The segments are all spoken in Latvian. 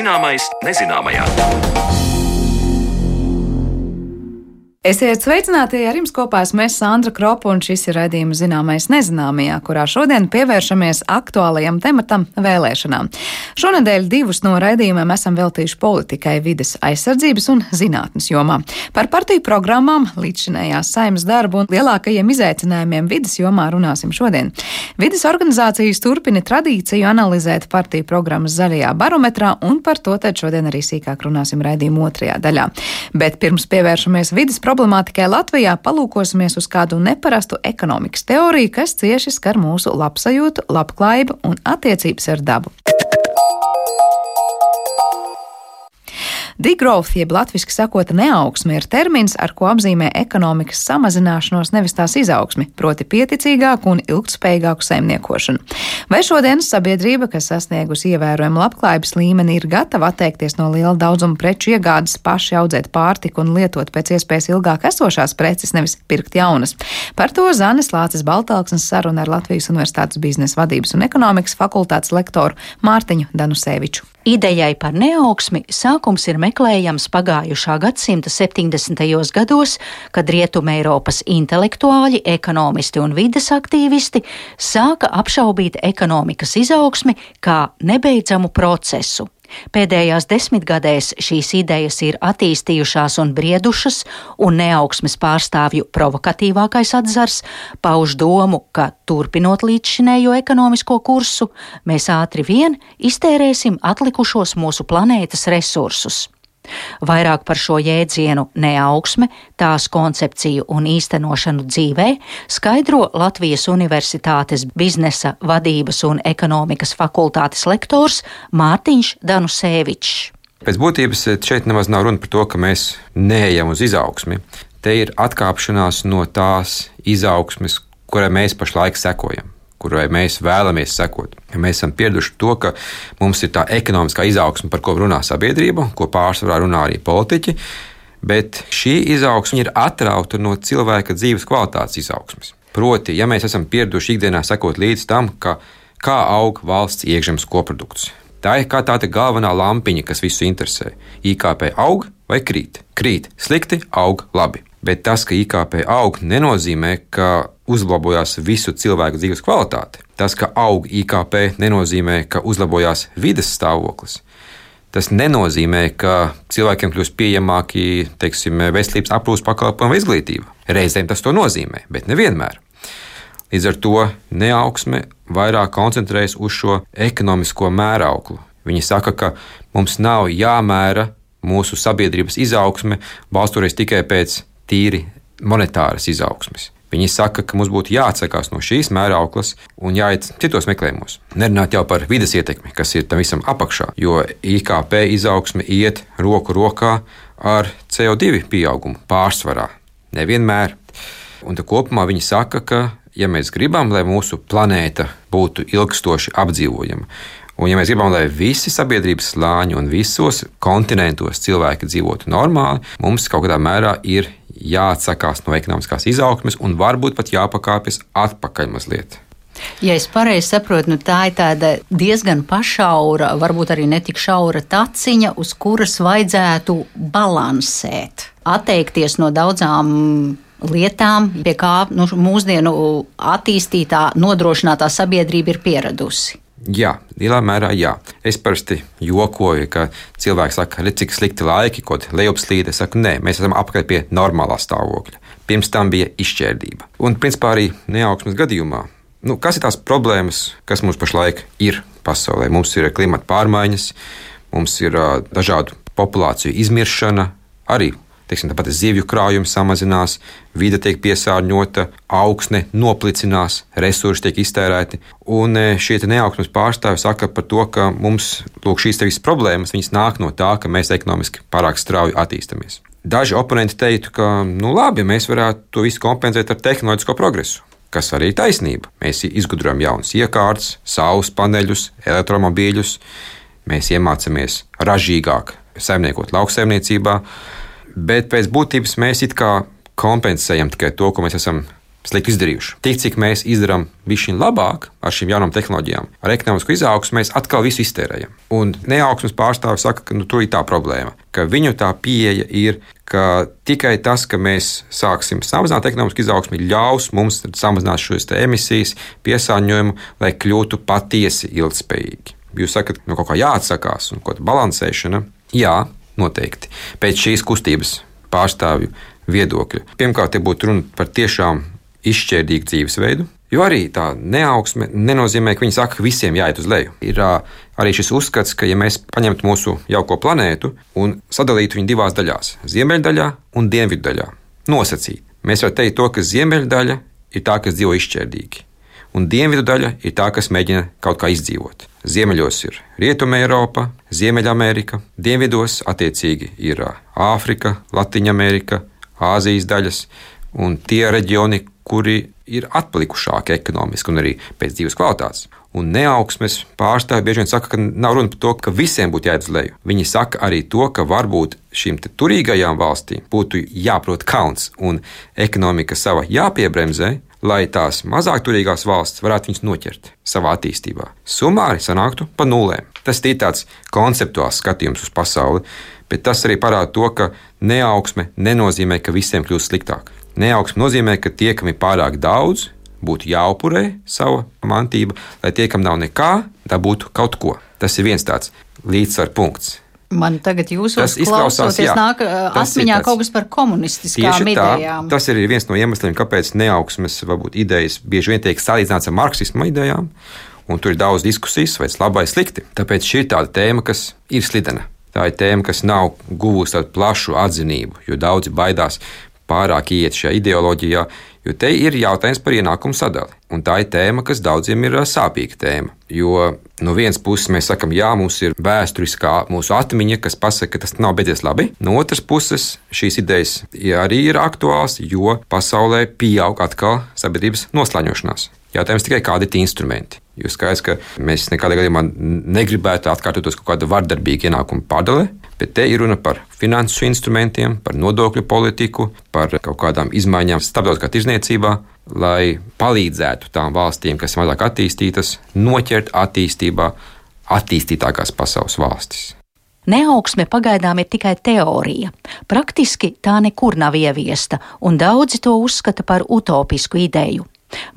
Zināmais nezināmajā. Esiet sveicināti ar jums kopā esmu es Sandra Kropa un šis ir raidījums zināmais nezināmajā, kurā šodien pievēršamies aktuālajam tematam vēlēšanām. Šonadēļ divus no raidījumiem esam veltījuši politikai, vides aizsardzības un zinātnes jomā. Par partiju programmām, līdzšinējās saimas darbu un lielākajiem izaicinājumiem vides jomā runāsim šodien. Vides organizācijas turpina tradīciju analizēt partiju programmas zaļajā barometrā un par to tad šodien arī sīkāk runāsim raidījuma otrajā daļā. Bet pirms pievēršamies vides programmām, problemātikai Latvijā palūkosimies uz kādu neparastu ekonomikas teoriju, kas cieši skar mūsu labsajūtu, labklājību un attiecības ar dabu. Degrowth, jeb latviešu sakot, neaugsme ir termins, ar ko apzīmē ekonomikas samazināšanos, nevis tās izaugsmi, proti pieticīgāku un ilgspējīgāku saimniekošanu. Vai šodienas sabiedrība, kas sasniegusi ievērojumu labklājības līmeni, ir gatava atteikties no liela daudzuma preču iegādes, paši audzēt pārtiku un lietot pēc iespējas ilgāk esošās preces, nevis pirkt jaunas? Par to Zanes Lācis Baltalksnes saruna ar Latvijas Universitātes biznesa vadības un ekonomikas fakultātes lektoru Mārtiņu Danuseviču. Idejai par neaugsmi sākums ir meklējams pagājušā gadsimta 70. gados, kad Rietumē Eiropas intelektuāļi, ekonomisti un vides aktīvisti sāka apšaubīt ekonomikas izaugsmi kā nebeidzamu procesu. Pēdējās desmitgadēs šīs idejas ir attīstījušās un briedušas, un neaugsmes pārstāvju provokatīvākais atzars pauž domu, ka turpinot līdzšinējo ekonomisko kursu, mēs ātri vien iztērēsim atlikušos mūsu planētas resursus. Vairāk par šo jēdzienu neaugsme, tās koncepciju un īstenošanu dzīvē skaidro Latvijas Universitātes biznesa vadības un ekonomikas fakultātes lektors Mārtiņš Danusēvičs. Pēc būtības šeit nemaz nav runa par to, ka mēs neejam uz izaugsmi. Te ir atkāpšanās no tās izaugsmes, kurai mēs pašlaik sekojam kurai mēs vēlamies sekot. Ja mēs esam pieraduši to, ka mums ir tā ekonomiskā izaugsme, par ko runā sabiedrība, ko pārsvarā runā arī politiķi, bet šī izaugsme ir atrauta no cilvēka dzīves kvalitātes izaugsmes. Proti, ja mēs esam pieraduši ikdienā sekot līdz tam, ka, kā aug valsts iekšzemes koprodukts. Tā ir kā tāda galvenā lampiņa, kas visu interesē. IKP aug vai krīt? Krīt, slikti, aug labi. Bet tas, ka IKP aug, nenozīmē, ka uzlabojās visu cilvēku dzīves kvalitāte. Tas, ka aug IKP, nenozīmē, ka uzlabojās vides stāvoklis. Tas nenozīmē, ka cilvēkiem kļūst pieejamāki teiksim, veselības aprūpas pakalpojumi vai izglītība. Reizēm tas to nozīmē, bet nevienmēr. Līdz ar to neaugsme vairāk koncentrējas uz šo ekonomisko mērauklu. Viņi saka, ka mums nav jāmēra mūsu sabiedrības izaugsme balstoties tikai pēc tīri monetāras izaugsmes. Viņi saka, ka mums būtu jāatsakās no šīs mērauklas un jāiet citos meklējumos. Nerunāt jau par vidas ietekmi, kas ir tam visam apakšā, jo IKP izaugsme iet roku rokā ar CO2 pieaugumu pārsvarā. Nevienmēr. Un kopumā viņi saka, ka, ja mēs gribam, lai mūsu planēta būtu ilgstoši apdzīvojama, Un, ja mēs gribam, lai visi sabiedrības slāņi un visos kontinentos cilvēki dzīvotu normāli, mums kaut kādā mērā ir jāatsakās no ekonomiskās izaugsmes un varbūt pat jāpakāpjas atpakaļ mazliet. Ja es pareizi saprotu, nu tā ir tāda diezgan pašaura, varbūt arī netik šaura taciņa, uz kuras vajadzētu balansēt, atteikties no daudzām lietām, pie kā nu, mūsdienu attīstītā, nodrošinātā sabiedrība ir pieradusi. Jā, lielā mērā jā. Es parasti jokoju, ka cilvēki saka, redz, cik slikti laiki, kaut lejupslīde. Es saku, nē, mēs esam apkārt pie normālā stāvokļa. Pirms tam bija izšķērdība. Un, principā, arī neaugsmes gadījumā. Nu, kas ir tās problēmas, kas mums pašlaik ir pasaulē? Mums ir klimata pārmaiņas, mums ir uh, dažādu populāciju izmiršana, arī teiksim, tāpat zivju krājums samazinās, vide tiek piesārņota, augsne noplicinās, resursi tiek iztērēti. Un e, šie neaugsmes pārstāvji saka par to, ka mums lūk, šīs visas problēmas nāk no tā, ka mēs ekonomiski pārāk strauji attīstāmies. Daži oponenti teiktu, ka nu, labi, mēs varētu to visu kompensēt ar tehnoloģisko progresu kas arī ir taisnība. Mēs izgudrojam jaunas iekārtas, saules paneļus, elektromobīļus, mēs iemācāmies ražīgāk saimniekot lauksaimniecībā, bet pēc būtības mēs it kā kompensējam tikai to, ko mēs esam slikti izdarījuši. Tik cik mēs izdarām višķi labāk ar šīm jaunām tehnoloģijām, ar ekonomisko izaugsmu, mēs atkal visu iztērējam. Un neaugsmes pārstāvis saka, ka nu, tur ir tā problēma, ka viņu tā pieeja ir, ka tikai tas, ka mēs sāksim samazināt ekonomisku izaugsmu, ļaus mums samazināt šīs emisijas, piesārņojumu, lai kļūtu patiesi ilgspējīgi. Jūs sakat, no kaut kā jāatsakās un kaut kāda balansēšana. Jā, noteikti. Pēc šīs kustības pārstāvju viedokļa. Pirmkārt, te būtu runa par tiešām izšķērdīgu dzīvesveidu, jo arī tā neaugsme nenozīmē, ka viņi saka, ka visiem jāiet uz leju. Ir arī šis uzskats, ka ja mēs paņemtu mūsu jauko planētu un sadalītu viņu divās daļās - ziemeļdaļā un dienviddaļā, nosacīt, mēs varētu teikt to, ka ziemeļdaļa ir tā, kas dzīvo izšķērdīgi un dienvidu daļa ir tā, kas mēģina kaut kā izdzīvot. Ziemeļos ir Rietuma Eiropa, Ziemeļamerika, dienvidos attiecīgi ir Āfrika, Latvija-Amerika, Āzijas daļas un tie reģioni, kuri ir atpalikušāki ekonomiski un arī pēc dzīves kvalitātes. Un neaugsmes pārstāvji bieži vien saka, ka nav runa par to, ka visiem būtu jāiet uz leju. Viņi saka arī to, ka varbūt šīm turīgajām valstīm būtu jāprot kauns un ekonomika sava jāpiebremzē, lai tās mazāk turīgās valsts varētu viņus noķert savā attīstībā. Sumāri sanāktu pa nulēm. Tas ir tāds konceptuāls skatījums uz pasauli, bet tas arī parāda to, ka neaugsme nenozīmē, ka visiem kļūst sliktāk. Neaugsme nozīmē, ka tie, kam ir pārāk daudz, būtu jāupurē sava mantība, lai tie, kam nav nekā, dabūtu kaut ko. Tas ir viens tāds līdzsvaru punkts. Man tagad jūsos klausoties nāk atmiņā kaut kas par komunistiskām idejām. Tā, tas ir viens no iemesliem, kāpēc neaugsmes varbūt idejas bieži vien tiek salīdzināts ar marksismu idejām, un tur ir daudz diskusijas, vai tas labi vai slikti. Tāpēc šī ir tāda tēma, kas ir slidena. Tā ir tēma, kas nav guvusi tādu plašu atzinību, jo daudzi baidās pārāk iet šajā ideoloģijā, jo te ir jautājums par ienākumu sadali. Un tā ir tēma, kas daudziem ir sāpīga tēma. Jo no vienas puses mēs sakām, jā, mums ir vēsturiskā mūsu atmiņa, kas pasaka, ka tas nav beidzies labi. No otras puses, šīs idejas arī ir aktuāls, jo pasaulē pieaug atkal sabiedrības noslēņošanās. Jautājums tikai, kādi ir tie instrumenti. Jo skaidrs, ka mēs nekādā gadījumā negribētu atkārtoties kaut kāda vardarbīga ienākuma pārdale, bet te ir runa par finansu instrumentiem, par nodokļu politiku, par kaut kādām izmaiņām starptautiskā tirzniecībā, lai palīdzētu tām valstīm, kas ir mazāk attīstītas, noķert attīstībā attīstītākās pasaules valstis. Neaugsme pagaidām ir tikai teorija. Praktiski tā nekur nav ieviesta, un daudzi to uzskata par utopisku ideju.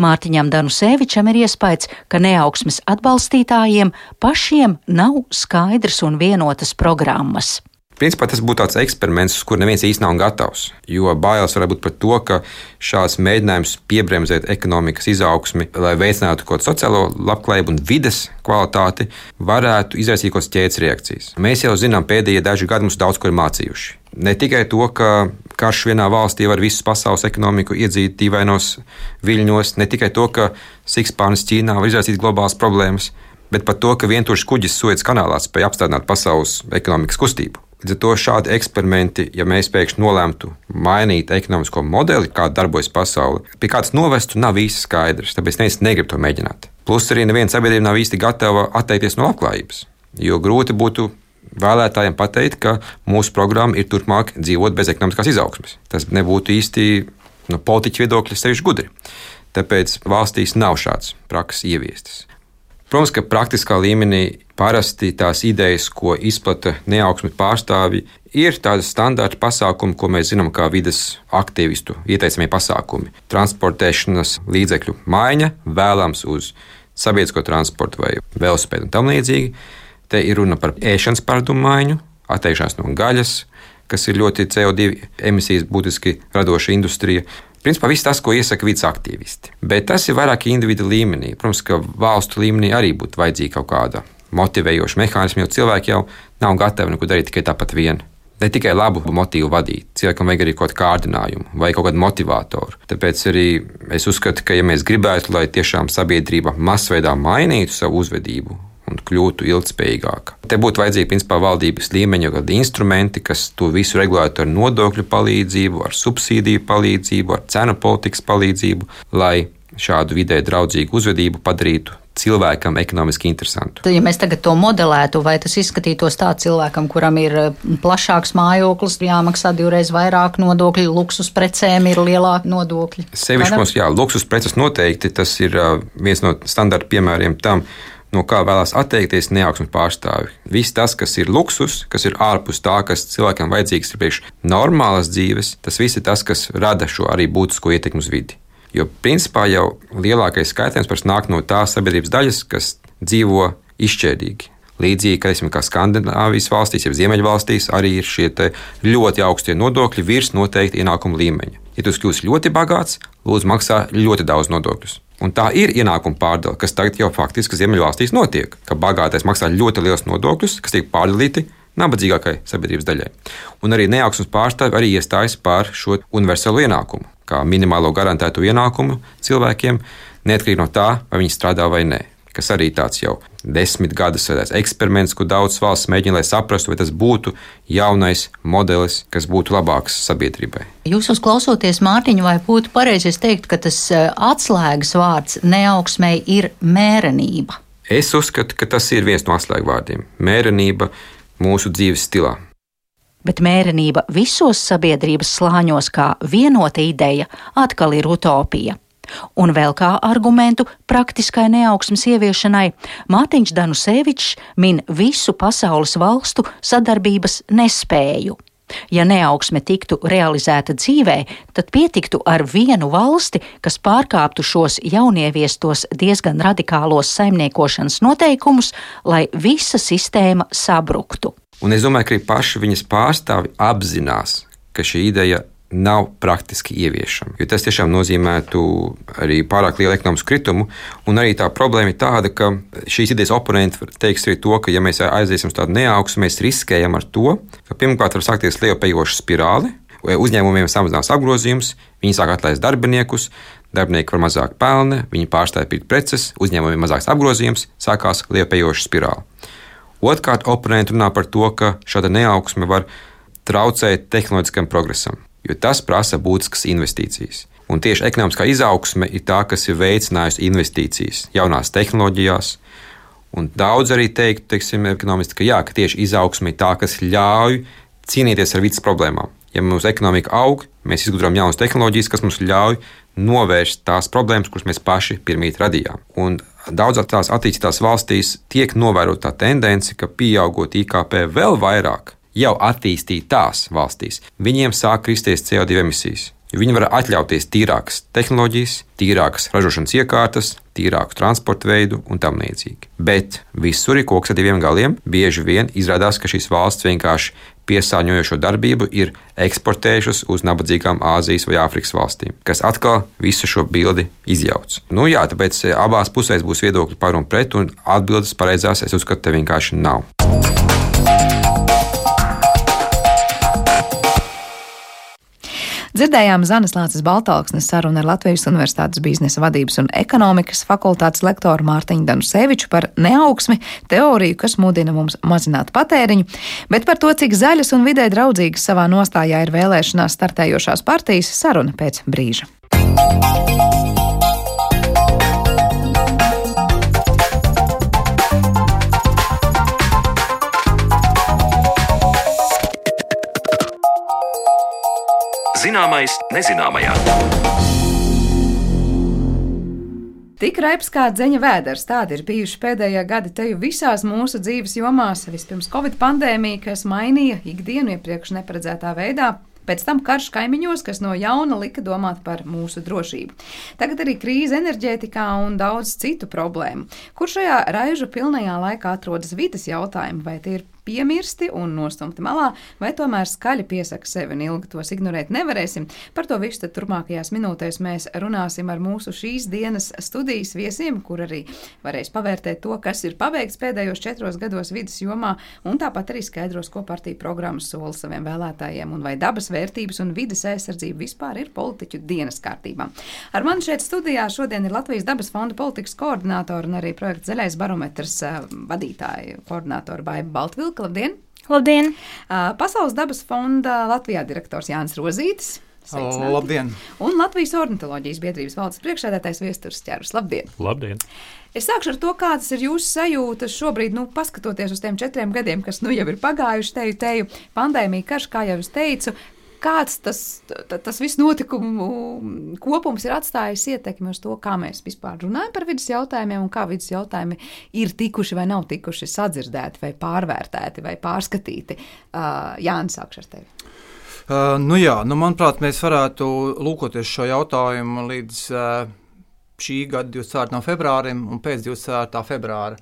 Mārtiņam Danusevičam ir iespējas, ka neaugsmes atbalstītājiem pašiem nav skaidrs un vienotas programmas. Principā tas būtu tāds eksperiments, uz kuru neviens īstenībā nav gatavs. Jo bailes var būt par to, ka šāds mēģinājums piebremzēt ekonomikas izaugsmi, lai veicinātu kaut kādu sociālo labklājību un vides kvalitāti, varētu izraisīt kaut kādas ķēdes reakcijas. Mēs jau zinām, pēdējie daži gadi mums daudz ko ir mācījuši. Ne tikai to, ka karš vienā valstī var visu pasaules ekonomiku iedzīt dīvainos viļņos, ne tikai to, ka sikspārnis Ķīnā var izraisīt globālas problēmas, bet pat to, ka vienkārši kuģis Suēdzes kanālā spēja apstādināt pasaules ekonomikas kustību. Līdz ar to šādi eksperimenti, ja mēs pēkšņi nolēmtu mainīt ekonomisko modeli, kā darbojas pasaule, pie kādas novestu, nav īsti skaidrs. Tāpēc neviens negrib to mēģināt. Plus arī neviena sabiedrība nav īsti gatava atteikties no labklājības. Jo grūti būtu vēlētājiem pateikt, ka mūsu programma ir turpmāk dzīvot bez ekonomiskās izaugsmes. Tas nebūtu īsti no politiķa viedokļa sevišķi gudri. Tāpēc valstīs nav šāds prakses ieviestas. Protams, ka praktiskā līmenī parasti tās idejas, ko izplata neaugsmi pārstāvji, ir tādi standarta pasākumi, ko mēs zinām kā vidas aktīvistu ieteicamie pasākumi. Transportēšanas līdzekļu maiņa, vēlams uz sabiedrisko transportu vai velospēdu un tam līdzīgi. Te ir runa par ēšanas paradumu maiņu, atteikšanās no gaļas, kas ir ļoti CO2 emisijas būtiski radoša industrija. Principā viss tas, ko iesaka vidas aktīvisti. Bet tas ir vairāk individu līmenī. Protams, ka valstu līmenī arī būtu vajadzīga kaut kāda motivējoša mehānisma, jo cilvēki jau nav gatavi neko darīt tikai tāpat vien. Ne tikai labu motīvu vadīt, cilvēkam vajag arī kaut kādu kārdinājumu vai kaut kādu motivatoru. Tāpēc arī es uzskatu, ka, ja mēs gribētu, lai tiešām sabiedrība masveidā mainītu savu uzvedību un kļūtu ilgspējīgāka. Te būtu vajadzīgi principā valdības līmeņa kādi instrumenti, kas to visu regulētu ar nodokļu palīdzību, ar subsīdiju palīdzību, ar cenu politikas palīdzību, lai šādu vidē draudzīgu uzvedību padarītu cilvēkam ekonomiski interesantu. Ja mēs tagad to modelētu, vai tas izskatītos tā cilvēkam, kuram ir eh, plašāks mājoklis, jāmaksā divreiz vairāk nodokļu, luksus precēm ir lielāki nodokļi? Sevišķi mums, jā, luksus preces noteikti tas ir uh, viens no standarta piemēriem tam, no kā vēlās atteikties neaugsmes pārstāvi. Viss tas, kas ir luksus, kas ir ārpus tā, kas cilvēkam vajadzīgs ir priekš normālas dzīves, tas viss ir tas, kas rada šo arī būtisko ietekmi uz vidi. Jo principā jau lielākais skaitījums parasti nāk no tās sabiedrības daļas, kas dzīvo izšķērdīgi. Līdzīgi, ka, esmu, kā Skandinavijas valstīs, jau Ziemeļvalstīs, arī ir šie ļoti augstie nodokļi virs noteikta ienākuma līmeņa. Ja tu kļūsi ļoti bagāts, lūdzu, maksā ļoti daudz nodokļus. Un tā ir ienākuma pārdala, kas tagad jau faktiski Ziemeļvalstīs notiek, ka bagātais maksā ļoti liels nodokļus, kas tiek pārdalīti nabadzīgākai sabiedrības daļai. Un arī neaugsmes pārstāvi arī iestājas par šo universālo ienākumu, kā minimālo garantēto ienākumu cilvēkiem, neatkarīgi no tā, vai viņi strādā vai nē. Kas arī tāds jau desmit gadus veids eksperiments, kur daudz valsts mēģina, lai saprastu, vai tas būtu jaunais modelis, kas būtu labāks sabiedrībai. Jūs uzklausoties Mārtiņu, vai būtu pareizi teikt, ka tas eh, atslēgas vārds neaugsmēji ir mērenība? Es uzskatu, ka tas ir viens no atslēgvārdiem - mērenība mūsu dzīves stilā. Bet mērenība visos sabiedrības slāņos kā vienota ideja atkal ir utopija. Un vēl kā argumentu praktiskai neaugsmas ieviešanai Mārtiņš Danusevičs min visu pasaules valstu sadarbības nespēju. Ja neaugsme tiktu realizēta dzīvē, tad pietiktu ar vienu valsti, kas pārkāptu šos jaunieviestos diezgan radikālos saimniekošanas noteikumus, lai visa sistēma sabruktu. Un es domāju, ka arī paši viņas pārstāvi apzinās, ka šī ideja nav praktiski ieviešama. Jo tas tiešām nozīmētu arī pārāk lielu ekonomisku kritumu. Un arī tā problēma ir tāda, ka šīs idejas oponenti teiks arī to, ka, ja mēs aiziesim uz tādu neaugsmu, mēs riskējam ar to, ka pirmkārt var sākties lielpējoša spirāli. Uzņēmumiem samazinās apgrozījums, viņi sāk atlaist darbiniekus, darbinieki var mazāk pelna, viņi pārstāja pirkt preces, uzņēmumiem mazāks apgrozījums, sākās lielpējoša spirāli. Otrkārt, oponenti runā par to, ka šāda neaugsme var traucēt tehnoloģiskam progresam jo tas prasa būtiskas investīcijas. Un tieši ekonomiskā izaugsme ir tā, kas ir veicinājusi investīcijas jaunās tehnoloģijās. Un daudz arī teikt, teiksim, ekonomisti, ka, jā, ka tieši izaugsme ir tā, kas ļauj cīnīties ar vidas problēmām. Ja mūsu ekonomika aug, mēs izgudrojam jaunas tehnoloģijas, kas mums ļauj novērst tās problēmas, kuras mēs paši pirmīt radījām. Un daudzās tās attīstītās valstīs tiek novērota tā tendence, ka pieaugot IKP vēl vairāk, jau attīstītās valstīs, viņiem sāk kristies CO2 emisijas. Viņi var atļauties tīrākas tehnoloģijas, tīrākas ražošanas iekārtas, tīrāku transporta veidu un tam līdzīgi. Bet visur ir koks ar diviem galiem. Bieži vien izrādās, ka šīs valsts vienkārši piesārņojošo darbību ir eksportējušas uz nabadzīgām Āzijas vai Āfrikas valstīm, kas atkal visu šo bildi izjauc. Nu, jā, tāpēc abās pusēs būs viedokļi par un pret, un atbildes pareizās es uzskatu, te vienkārši nav. Dzirdējām Zanes Lācis Baltalksnes sarunu ar Latvijas Universitātes biznesa vadības un ekonomikas fakultātes lektoru Mārtiņu Danuseviču par neaugsmi, teoriju, kas mudina mums mazināt patēriņu, bet par to, cik zaļas un vidē draudzīgas savā nostājā ir vēlēšanās startējošās partijas saruna pēc brīža. Zināmais, nezināmajā. Tik raips kā dzeņa vēders, tādi ir bijuši pēdējie gadi te jau visās mūsu dzīves jomās. Vispirms Covid pandēmija, kas mainīja ikdienu iepriekš neparedzētā veidā, Pēc tam karš kaimiņos, kas no jauna lika domāt par mūsu drošību. Tagad arī krīze enerģētikā un daudz citu problēmu. Kur šajā raižu pilnajā laikā atrodas vidas jautājumi, vai tie ir piemirsti un nostumti malā, vai tomēr skaļi piesaka sevi un ilgi tos ignorēt nevarēsim. Par to visu turpmākajās minūtēs mēs runāsim ar mūsu šīs dienas studijas viesiem, kur arī varēs pavērtēt to, kas ir paveikts pēdējos četros gados vidas jomā, un tāpat arī skaidros, ko partija programmas sola saviem vēlētājiem, un vai dabas vērtības un vidas aizsardzība vispār ir politiķu dienas kārtībā. Ar mani šeit studijā šodien ir Latvijas dabas fonda politikas koordinātora un arī projekta Zaļais barometrs eh, vadītāja koordinātora Baiba Baltvilka. Labdien! Labdien! Pasaules dabas fonda Latvijā direktors Jānis Rozītis. Sveicināti. Labdien! Un Latvijas ornitoloģijas biedrības valdes priekšsēdētājs Viestures ķērus. Labdien! Labdien! Es sākšu ar to, kādas ir jūsu sajūtas šobrīd, nu, paskatoties uz tiem četriem gadiem, kas nu jau ir pagājuši, teju, teju pandēmija, karš, kā jau es teicu. Kāds tas, tas viss notikumu kopums ir atstājis ietekmi uz to, kā mēs vispār runājam par vidas jautājumiem un kā vidas jautājumi ir tikuši vai nav tikuši sadzirdēti, vai pārvērtēti, vai pārskatīti? Uh, Jānis, sākšu ar tevi. Uh, nu jā, nu manuprāt, mēs varētu lūkoties šo jautājumu līdz uh, šī gada 24. februārim un pēc 24. februāra.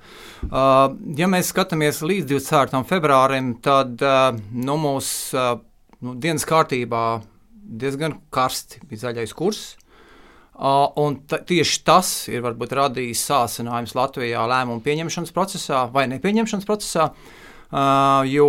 Uh, ja mēs skatāmies līdz 24. februārim, tad nu, mūsu nu, dienas kārtībā diezgan karsti bija zaļais kurs. Un tieši tas ir varbūt radījis sācinājums Latvijā lēmumu pieņemšanas procesā vai nepieņemšanas procesā. Uh, jo,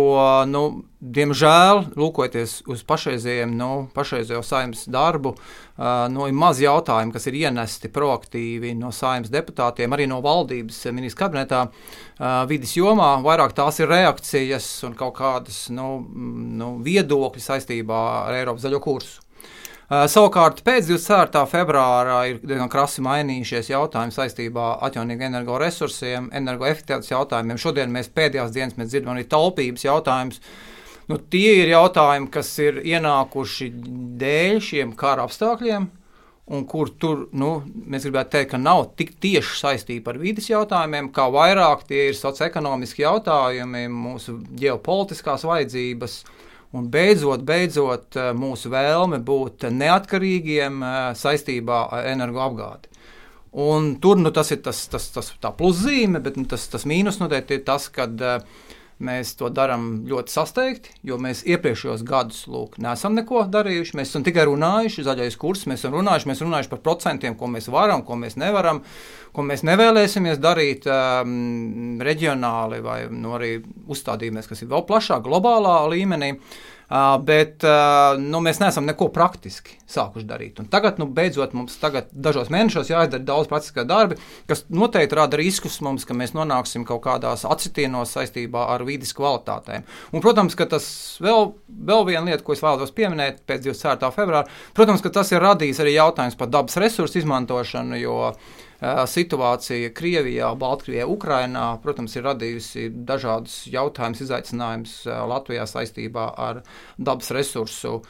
nu, diemžēl, lūkojoties uz pašreizējiem, nu, pašreizējo saimnes darbu, uh, nu, ir maz jautājumu, kas ir ienesti proaktīvi no saimnes deputātiem, arī no valdības ministra kabinetā uh, vidas jomā. Vairāk tās ir reakcijas un kaut kādas nu, nu, viedokļi saistībā ar Eiropas zaļo kursu. Uh, savukārt pēc 24. februāra ir diezgan krasi mainījušies jautājumi saistībā ar atjaunīgiem energoresursiem, energoefektivitātes jautājumiem. Šodien mēs pēdējās dienas mēs dzirdam arī taupības jautājumus. Nu, tie ir jautājumi, kas ir ienākuši dēļ šiem kara apstākļiem, un kur tur nu, mēs gribētu teikt, ka nav tik tieši saistība ar vidas jautājumiem, kā vairāk tie ir socioekonomiski jautājumi, mūsu ģeopolitiskās vajadzības. Uh, Un beidzot, beidzot eh, mūsu vēlme būt neatkarīgiem eh, saistībā ar energoapgādi. Un tur nu, tas ir tas, tas, tas pluszīme, bet nu, tas, tas mīnus noteikti ir tas, ka uh, Mēs to darām ļoti sasteigti, jo mēs iepriekšējos gadus lūk, neesam neko darījuši. Mēs esam tikai runājuši, zaļais kurs, mēs esam runājuši, mēs runājuši par procentiem, ko mēs varam, ko mēs nevaram, ko mēs nevēlēsimies darīt um, reģionāli vai nu, arī uzstādījumies, kas ir vēl plašāk, globālā līmenī. Uh, bet uh, nu, mēs neesam neko praktiski sākuši darīt. Un tagad, nu, beidzot, mums tagad, dažos mēnešos jāizdara daudz praktiskā darba, kas noteikti rada riskus mums, ka mēs nonāksim kaut kādās atsitienos saistībā ar vidas kvalitātēm. Un, protams, ka tas vēl, vēl viena lieta, ko es vēlos pieminēt pēc 24. februāra, protams, ka tas ir radījis arī jautājums par dabas resursu izmantošanu, jo uh, Situācija Krievijā, Baltkrievijā, Ukrainā, protams, ir radījusi dažādus jautājumus, izaicinājumus Latvijā saistībā ar dabas resursu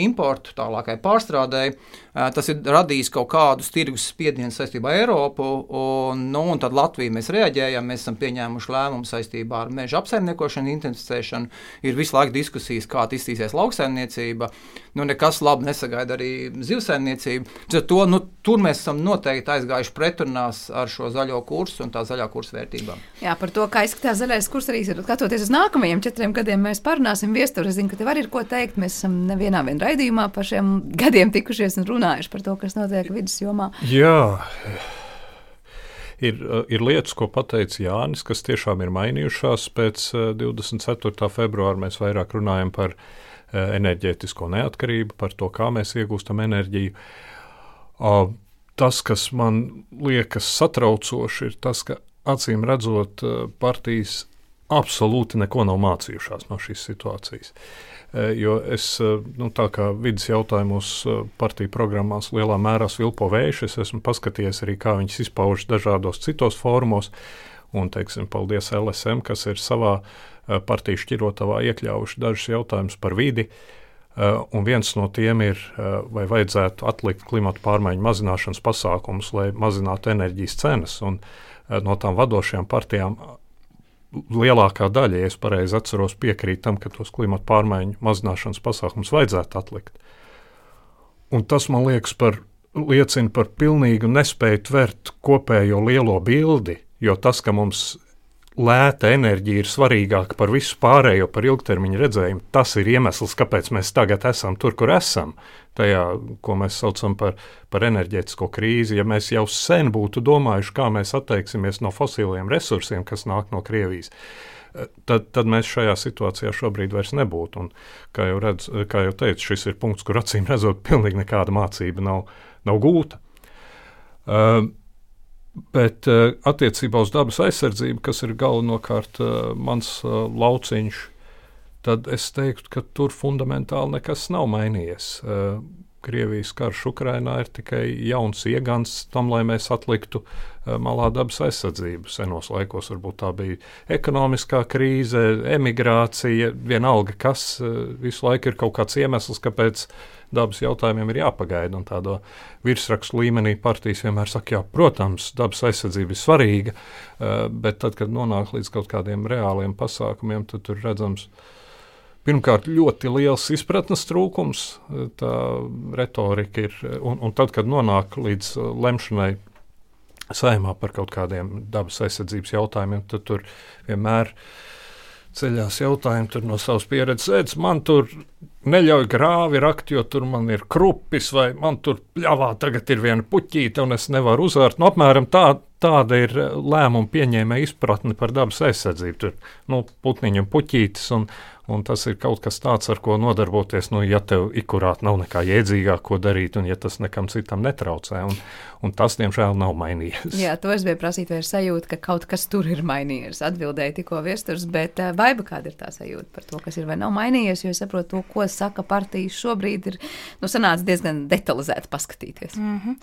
importu, tālākai pārstrādēji. Tas ir radījis kaut kādus tirgus spiedienus saistībā ar Eiropu, un, nu, un tad Latvija mēs reaģējam, mēs esam pieņēmuši lēmumu saistībā ar meža apsaimniekošanu, intensificēšanu. Ir visu laiku diskusijas, kā attīstīsies lauksaimniecība. Nu, nekas labi nesagaida arī zivsaimniecība. To, nu, tur mēs esam noteikti aizgājuši pretrunās ar šo zaļo kursu un tā zaļā kursa vērtībām. Jā, par to, kā izskatās zaļais kurs, arī skatoties uz nākamajiem četriem gadiem, mēs parunāsim. Viestur, es zinu, ka tev arī ir ko teikt. Mēs esam nevienā vien raidījumā par šiem gadiem tikušies un runājuši par to, kas notiek vidus jomā. Jā. Ir, ir lietas, ko pateica Jānis, kas tiešām ir mainījušās. Pēc 24. Eh, februāra mēs vairāk runājam par eh, enerģētisko neatkarību, par to, kā mēs iegūstam enerģiju tas, kas man liekas satraucoši, ir tas, ka acīm redzot, eh, partijas absolūti neko nav mācījušās no šīs situācijas. Eh, jo es, eh, nu, tā kā vidas jautājumos partiju programmās lielā mērā svilpo vējš, es esmu paskatījies arī, kā viņas izpaužas dažādos citos fórumos. Un, teiksim, paldies LSM, kas ir savā partiju šķirotavā iekļāvuši dažus jautājumus par vidi. Un viens no tiem ir, vai vajadzētu atlikt klimata pārmaiņu mazināšanas pasākumus, lai mazinātu enerģijas cenas. Un, no tām vadošajām partijām lielākā daļa, ja es pareizi atceros, piekrīt tam, ka tos klimata pārmaiņu mazināšanas pasākumus vajadzētu atlikt. Un tas man liekas par, liecina par pilnīgu nespēju tvert kopējo lielo bildi, jo tas, ka mums lēta enerģija ir svarīgāka par visu pārējo, par ilgtermiņa redzējumu. Tas ir iemesls, kāpēc mēs tagad esam tur, kur esam. Tajā, ko mēs saucam par, par enerģētisko krīzi. Ja mēs jau sen būtu domājuši, kā mēs atteiksimies no fosiliem resursiem, kas nāk no Krievijas, tad, tad mēs šajā situācijā šobrīd vairs nebūtu. Un, kā, jau redz, kā jau teicu, šis ir punkts, kur acīm redzot, pilnīgi nekāda mācība nav, nav gūta. Uh, Bet uh, attiecībā uz dabas aizsardzību, kas ir galvenokārt uh, mans uh, lauciņš, tad es teiktu, ka tur fundamentāli nekas nav mainījies. Krievijas karš Ukrainā ir tikai jauns iegans tam, lai mēs atliktu uh, malā dabas aizsardzību. Senos laikos varbūt tā bija ekonomiskā krīze, emigrācija, vienalga kas. Uh, visu laiku ir kaut kāds iemesls, kāpēc dabas jautājumiem ir jāpagaida. Un tādā virsrakstu līmenī partijas vienmēr saka, jā, protams, dabas aizsardzība ir svarīga, uh, bet tad, kad nonāk līdz kaut kādiem reāliem pasākumiem, tad tur redzams, ka Pirmkārt, ļoti liels izpratnes trūkums, tā retorika ir. Un, un tad, kad nonāk līdz uh, lemšanai saimā par kaut kādiem dabas aizsardzības jautājumiem, tad tur vienmēr ceļās jautājumi no savas pieredzes. Ēc, man tur neļauj grāvi rakt, jo tur man ir krupis, vai man tur pļāvā tagad ir viena puķīte, un es nevaru uzvērt. Nu, apmēram tā, tāda ir lēmuma pieņēmēja izpratne par dabas aizsardzību. Tur nu, putniņu un puķītes. Un, Un tas ir kaut kas tāds, ar ko nodarboties, nu, ja tev ikurāt nav nekā jēdzīgāk, ko darīt, un ja tas nekam citam netraucē. Un, un tas, diemžēl, nav mainījies. Jā, to es biju prasīt, vai ir sajūta, ka kaut kas tur ir mainījies. Atbildēja tikko viesturs, bet eh, vaiba kāda ir tā sajūta par to, kas ir vai nav mainījies, jo es saprotu, to, ko saka partijas šobrīd, ir nu, diezgan detalizēti paskatīties. Mm -hmm.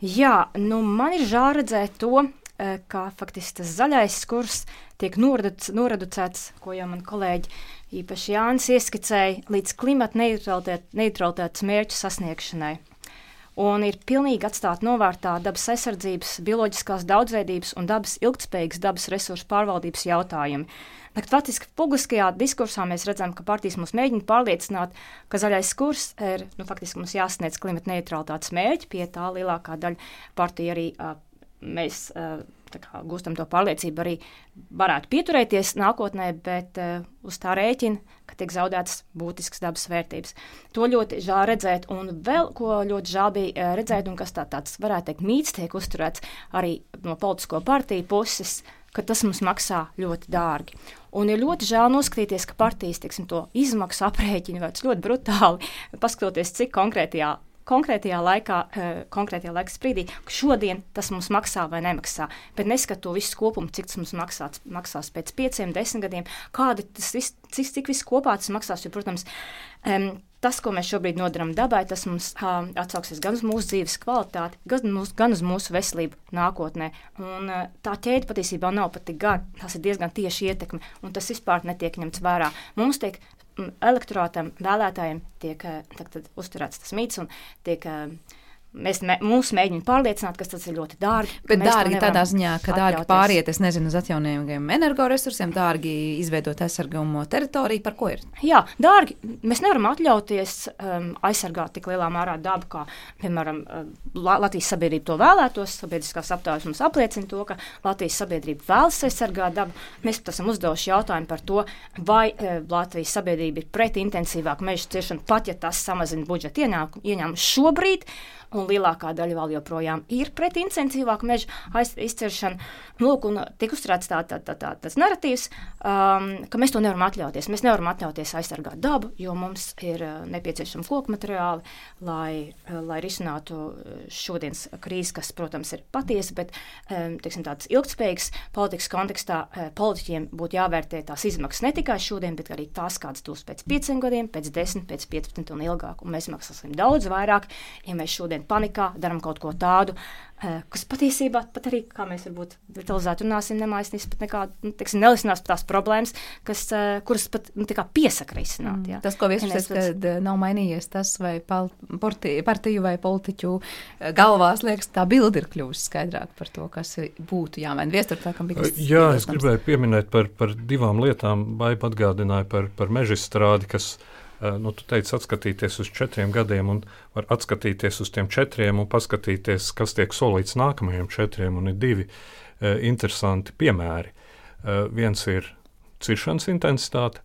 Jā, nu, man ir žēl redzēt to, Eh, kā faktiski tas zaļais kurs tiek noreducēts, ko jau man kolēģi, īpaši Jānis, ieskicēja, līdz klimata neutralitātes mērķu sasniegšanai. Un ir pilnīgi atstāta novārtā dabas aizsardzības, bioloģiskās daudzveidības un dabas ilgspējīgas dabas resursu pārvaldības jautājumi. Bet faktiski publiskajā diskursā mēs redzam, ka partijas mums mēģina pārliecināt, ka zaļais kurs ir nu, faktiski mums jāsasniedz klimata neutralitātes mērķi. Pie tā lielākā daļa partija arī uh, mēs uh, gūstam to pārliecību, arī varētu pieturēties nākotnē, bet uh, uz tā rēķina, ka tiek zaudētas būtiskas dabas vērtības. To ļoti žēl redzēt, un vēl ko ļoti žēl bija uh, redzēt, un kas tā, tāds, varētu teikt, mīts tiek uzturēts arī no politisko partiju puses. Tas mums maksā ļoti dārgi. Un ir ļoti žēl noskatīties, ka partijas teiksim, to izmaksu aprēķina ļoti brutāli, paskatoties, cik konkrētajā konkrētajā laikā, eh, konkrētajā laika sprīdī, ka šodien tas mums maksā vai nemaksā. Bet neskatu to visu kopumu, cik tas mums maksās, maksās pēc pieciem, desmit gadiem, kādi tas viss, cik, cik viss kopā tas maksās. Jo, protams, tas, ko mēs šobrīd nodaram dabai, tas mums atsauksies gan uz mūsu dzīves kvalitāti, gan, mūs, gan uz mūsu veselību nākotnē. Un, uh, tā ķēde patiesībā nav pat tik gara, tas ir diezgan tieši ietekme, un tas vispār netiek ņemts vērā. Mums tiek elektorātam, vēlētājiem tiek eh, uzturēts tas mīts un tiek uh, Mēs mē, mūs mēģinām pārliecināt, ka tas ir ļoti dārgi. Bet dārgi tādā ziņā, ka dārgi pāriet, es nezinu, uz atjaunīgiem energoresursiem, dārgi izveidot aizsargājumu teritoriju. Par ko ir? Jā, dārgi. Mēs nevaram atļauties um, aizsargāt tik lielā mērā dabu, kā, piemēram, uh, Latvijas sabiedrība to vēlētos. Sabiedriskās aptaujas mums apliecina to, ka Latvijas sabiedrība vēlas aizsargāt dabu. Mēs pat esam uzdevuši jautājumu par to, vai uh, Latvijas sabiedrība ir pret intensīvāku meža ciešanu, pat ja tas samazina budžeta ieņēmumus šobrīd un lielākā daļa vēl joprojām ir pret intensīvāku meža izciršanu. Lūk, un tiek uzturēts tā, tā, tā, tā, tas narratīvs, um, ka mēs to nevaram atļauties. Mēs nevaram atļauties aizsargāt dabu, jo mums ir uh, nepieciešama koku materiāli, lai, uh, lai risinātu uh, šodienas krīzi, kas, protams, ir patiesa, bet um, teiksim, tāds ilgspējīgs politikas kontekstā uh, politiķiem būtu jāvērtē tās izmaksas ne tikai šodien, bet arī tās, kādas būs pēc pieciem gadiem, pēc desmit, pēc piecpadsmit un ilgāk. Un mēs maksāsim daudz vairāk, ja mēs šodien panikā, darām kaut ko tādu, eh, kas patiesībā pat arī, kā mēs varbūt detalizēti runāsim, nemaisnīs pat nekādu, nu, teiksim, nelisinās tās problēmas, kas, eh, kuras pat nu, piesaka risināt. Jā. Mm. Tas, ko viesurs teica, kad eh, nav mainījies tas, vai partiju vai politiķu galvās, liekas, tā bilde ir kļuvusi skaidrāk par to, kas būtu jāmaina. Viestur tā, kam bija. Jā, es gribēju pieminēt par, par divām lietām, vai atgādināju par, par mežstrādi, kas Eh, nu, tu teici, atskatīties uz četriem gadiem, un var atskatīties uz tiem četriem un paskatīties, kas tiek solīts nākamajiem četriem. Un ir divi uh, interesanti piemēri. Uh, viens ir ciršanas intensitāte,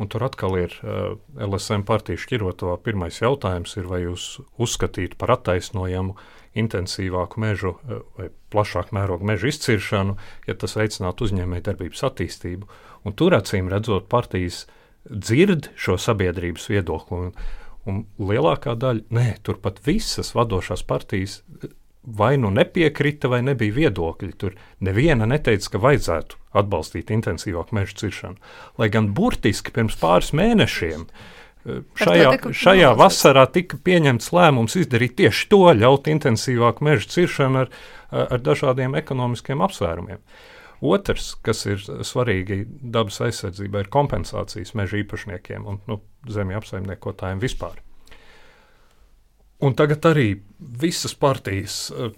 un tur atkal ir uh, LSM partijas šķirotavā. Pirmais jautājums ir, vai jūs uzskatītu par attaisnojamu intensīvāku mežu vai plašāku mērogu mežu izciršanu, ja tas veicinātu uzņēmējdarbības attīstību. Un tur acīm redzot partijas uh, dzird šo sabiedrības viedokli. Un, un lielākā daļa, nē, turpat visas vadošās partijas vai nu nepiekrita, vai nebija viedokļi. Tur neviena neteica, ka vajadzētu atbalstīt intensīvāku meža ciršanu. Lai gan burtiski pirms pāris mēnešiem eh, šajā, šajā vasarā tika pieņemts lēmums izdarīt tieši to, ļaut intensīvāku meža ciršanu ar, ar dažādiem ekonomiskiem apsvērumiem. Otrs, kas ir svarīgi dabas aizsardzībai, ir kompensācijas meža īpašniekiem un nu, zemju apsaimniekotājiem vispār. Un tagad arī visas partijas. Eh,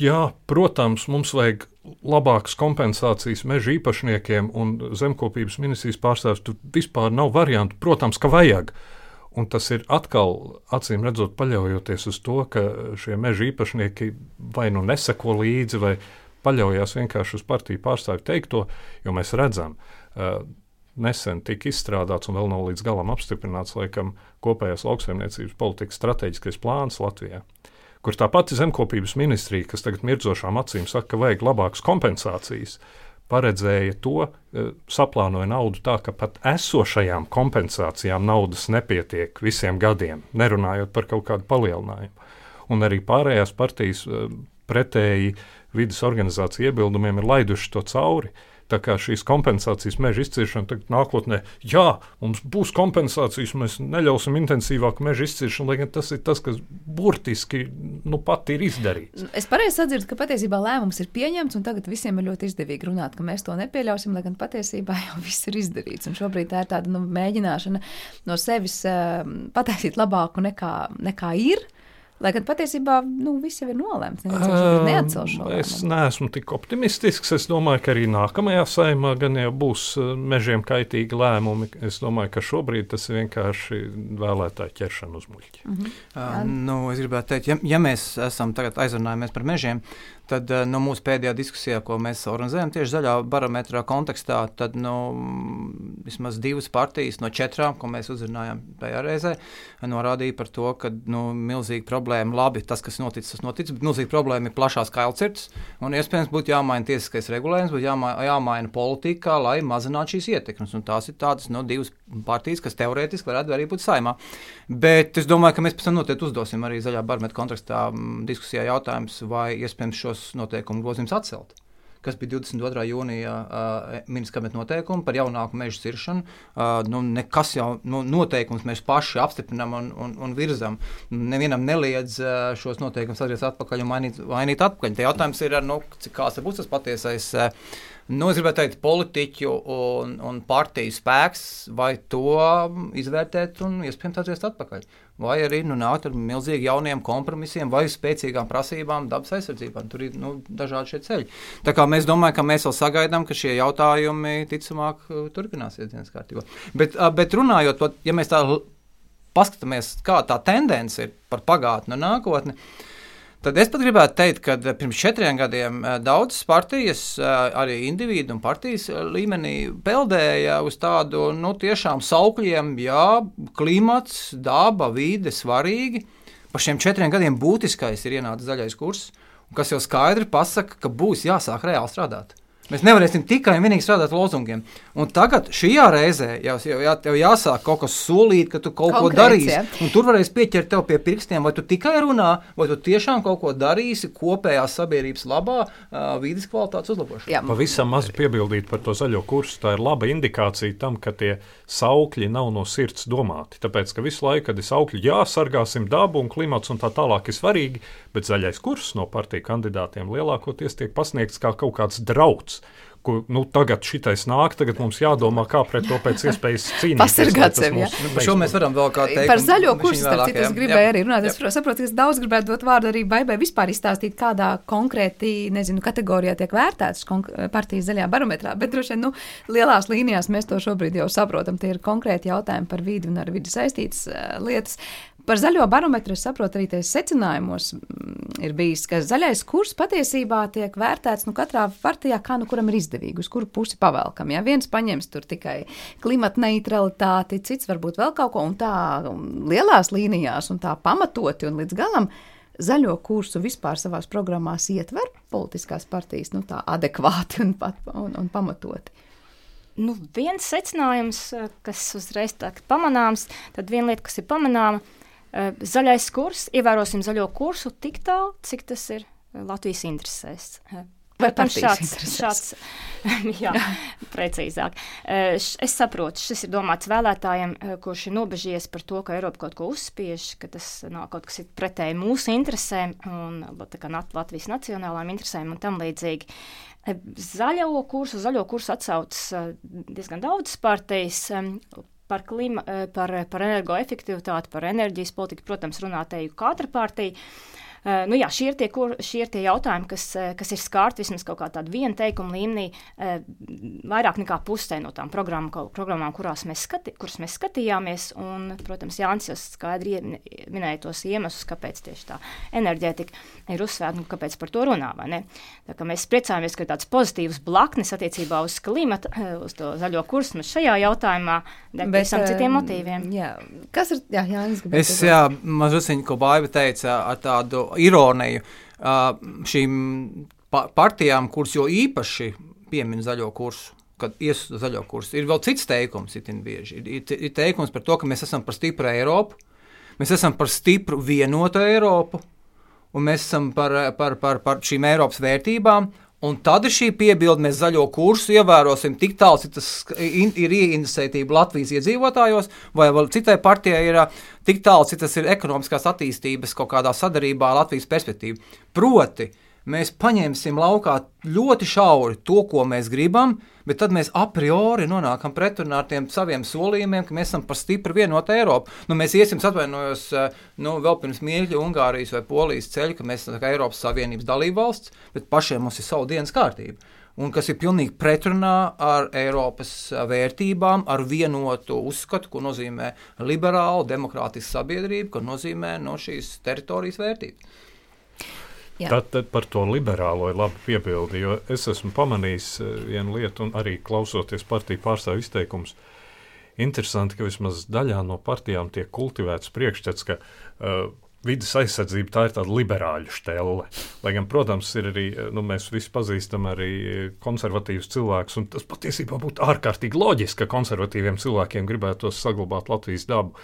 jā, protams, mums vajag labākas kompensācijas meža īpašniekiem un zemkopības ministrijas pārstāvjiem. Tur vispār nav variantu. Protams, ka vajag. Un tas ir atkal, acīm redzot, paļaujoties uz to, ka šie meža īpašnieki vai nu neseko līdzi, vai paļaujas vienkārši uz partiju pārstāvju teikto, jo mēs redzam, uh, nesen tika izstrādāts un vēl nav līdz galam apstiprināts, laikam, kopējās lauksaimniecības politikas strateģiskais plāns Latvijā. Kur tā pati zemkopības ministrija, kas tagad mirdzošām acīm saka, ka vajag labākas kompensācijas, paredzēja to, saplānoja naudu tā, ka pat esošajām kompensācijām naudas nepietiek visiem gadiem, nerunājot par kaut kādu palielinājumu. Un arī pārējās partijas pretēji vidas organizāciju iebildumiem ir laiduši to cauri. Tā kā šīs kompensācijas meža izciršana tagad nākotnē, jā, mums būs kompensācijas, mēs neļausim intensīvāku meža izciršanu, lai gan tas ir tas, kas burtiski nu, pat ir izdarīts. Es pareizi sadzirdu, ka patiesībā lēmums ir pieņemts, un tagad visiem ir ļoti izdevīgi runāt, ka mēs to nepieļausim, lai gan patiesībā jau viss ir izdarīts. Un šobrīd tā ir tāda nu, mēģināšana no sevis uh, pataisīt labāku nekā, nekā ir. Lai gan patiesībā nu, viss jau ir nolemts. Neviens uh, es neesmu tik optimistisks. Es domāju, ka arī nākamajā saimā gan jau būs mežiem kaitīgi lēmumi. Es domāju, ka šobrīd tas ir vienkārši vēlētāju ķeršana uz muļķi. Mm -hmm. uh, nu, es gribētu teikt, ja, ja mēs esam tagad aizrunājumies par mežiem, tad no nu, mūsu pēdējā diskusijā, ko mēs organizējam tieši zaļā barometrā kontekstā, tad nu, vismaz divas partijas no četrām, ko mēs uzrunājām tajā reizē, norādīja par to, ka nu, milzīga problēma, labi, tas, kas noticis, tas noticis, bet milzīga problēma ir plašās kailcirts, un iespējams būtu jāmaina tiesiskais regulējums, būtu jāmaina, jāmaina politika, lai mazinātu šīs ietekmes, un tās ir tādas nu, divas partijas, kas teorētiski varētu arī būt saimā. Bet es domāju, ka mēs pēc tam noteikti uzdosim arī zaļā barometra kontekstā diskusijā jautājums, vai iespējams šos noteikumu grozījums atcelt kas bija 22. jūnijā uh, kabineta noteikumi par jaunāku meža ciršanu. Uh, nu, nekas jau nu, noteikums mēs paši apstiprinām un, un, un virzam. Nevienam neliedz uh, šos noteikumus atgriezt atpakaļ un mainīt, mainīt atpakaļ. Te jautājums ir, nu, cik kāds būs tas patiesais. Uh, Nu, es gribētu teikt, politiķu un, un partiju spēks, vai to izvērtēt un iespējams atgriezt atpakaļ. Vai arī nu, nākt ar milzīgiem jauniem kompromisiem vai spēcīgām prasībām dabas aizsardzībā. Tur ir nu, dažādi šie ceļi. Tā kā mēs domājam, ka mēs vēl sagaidām, ka šie jautājumi ticamāk turpināsies dienas kārtībā. Bet, bet runājot par, ja mēs tā paskatāmies, kā tā tendence ir par pagātni un nākotni. Uh, Tad es pat gribētu teikt, ka eh, pirms četriem gadiem eh, daudzas partijas, eh, arī individu un partijas līmenī, peldēja uz tādu nu, tiešām saukļiem, jā, klimats, daba, vide svarīgi. Par šiem četriem gadiem būtiskais ir ienācis zaļais kurs, kas jau skaidri pasaka, ka būs jāsāk reāli strādāt. Mēs nevarēsim tikai un vienīgi strādāt lozungiem. Un tagad šajā reizē jau, jau, jā, jau jāsāk kaut kas solīt, ka tu kaut Konkrēts, ko darīsi. Tur varēs pieķert tev pie pirkstiem, vai tu tikai runā, vai tu tiešām kaut ko darīsi kopējās sabiedrības labā, uh, vīdes kvalitātes uzlabošanā. Pavisam maz piebildīt par to zaļo kursu. Tā ir laba indikācija tam, ka tie saukļi nav no sirds domāti. Tāpēc, ka visu laiku, kad ir saukļi, jā, sargāsim dabu un klimats un tā tālāk ir svarīgi, bet zaļais kurs no partiju kandidātiem lielākoties tiek pasniegts kā kaut kāds drauds. Ko, nu, tagad šitais nāk, tagad mums jādomā, kā pret to pēc iespējas cīnīties. Pasargāt sevi. Nu, šo mēs varam vēl kā teikt. Par zaļo kursu, starp citu, es gribēju jā. arī runāt. Es jā. saprotu, ka es daudz gribētu dot vārdu arī baibai vispār izstāstīt, kādā konkrēti, nezinu, kategorijā tiek vērtētas partijas zaļajā barometrā, bet droši vien, nu, lielās līnijās mēs to šobrīd jau saprotam. Tie ir konkrēti jautājumi par vidi un ar vidi saistītas uh, lietas. Par zaļo barometru es saprotu arī tajos secinājumos, mm, ir bijis, ka zaļais kurs patiesībā tiek vērtēts nu, katrā partijā, kā nu kuram ir izdevīgi, uz kuru pusi pavelkam. Ja viens paņems tur tikai klimata neutralitāti, cits varbūt vēl kaut ko, un tā lielās līnijās, un tā pamatoti un līdz galam. Zaļo kursu vispār savā programmā ietver politiskās partijas nu, tā adekvāti un, pat, un, un pamatoti. Nu, viens secinājums, kas uzreiz tā pamanāms, tad viena lieta, kas ir pamanāma, Zaļais kurs, ievērosim zaļo kursu tik tālu, cik tas ir Latvijas interesēs. Vai šāds, šāds, jā, precīzāk. Es saprotu, šis ir domāts vēlētājiem, kurš ir nobežies par to, ka Eiropa kaut ko uzspiež, ka tas nav kaut kas pretēji mūsu interesēm un Latvijas nacionālām interesēm un tam līdzīgi. Zaļo kursu, zaļo kursu atsaucas diezgan daudzas partijas. Par, klima, par, par energoefektivitāti, par enerģijas politiku, protams, runā te jau katra partija. Uh, nu, jā, šie, ir tie, kur, šie ir tie jautājumi, kas, eh, kas ir skārti vismaz kaut kādā viena teikuma līmenī, uh, vairāk nekā pusē no tām programmām, programmām kurās mēs, skati, mēs skatījāmies. Un, protams, Jānis jau skaidri minēja tos iemeslus, kāpēc tieši tā enerģētika ir uzsvērta un kāpēc par to runā. Mēs priecājamies, ka ir tāds pozitīvs blaknes attiecībā uz klimatu, uz to zaļo kursu šajā jautājumā, bet visam citiem motīviem. Jā. Kas ir jā, Jānis? Es, jā, mazliet, ko Baiva teica, ar tādu ironiju šīm partijām, kuras jau īpaši piemin zaļo kursu. Kad ies uz zaļo kursu, ir vēl cits teikums, ir, ir, ir teikums par to, ka mēs esam par stipru Eiropu, mēs esam par stipru vienotu Eiropu, un mēs esam par, par, par, par šīm Eiropas vērtībām, Un tad ir šī piebilde, mēs zaļo kursu ievērosim tik tālu, cik tas ir ieinteresētība Latvijas iedzīvotājos, vai citai partijai ir tik tālu, cik tas ir ekonomiskās attīstības kaut kādā sadarībā ar Latvijas perspektīvu. Proti, mēs paņemsim laukā ļoti šauri to, ko mēs gribam, bet tad mēs a priori nonākam pretrunā ar tiem saviem solījumiem, ka mēs esam par stipru vienotu Eiropu. Nu, mēs iesim, atvainojos, eh, nu, vēl pirms mīļa Ungārijas vai Polijas ceļa, ka mēs esam Eiropas Savienības dalībvalsts, bet pašiem mums ir savu dienas kārtību. Un kas ir pilnīgi pretrunā ar Eiropas vērtībām, ar vienotu uzskatu, ko nozīmē liberāla, demokrātiska sabiedrība, ko nozīmē no šīs teritorijas vērtības. Tad, tad par to liberālo ir labi piebildi, jo es esmu pamanījis eh, vienu lietu, un arī klausoties partiju pārstāvju izteikumus. Interesanti, ka vismaz daļā no partijām tiek kultivēts priekšstats, ka uh, vidas aizsardzība tā ir tāda liberāļu stēle. Lai gan, protams, ir arī, eh, nu, mēs visi pazīstam arī konservatīvus cilvēkus, un tas patiesībā būtu ārkārtīgi loģiski, ka konservatīviem cilvēkiem gribētos saglabāt Latvijas dabu.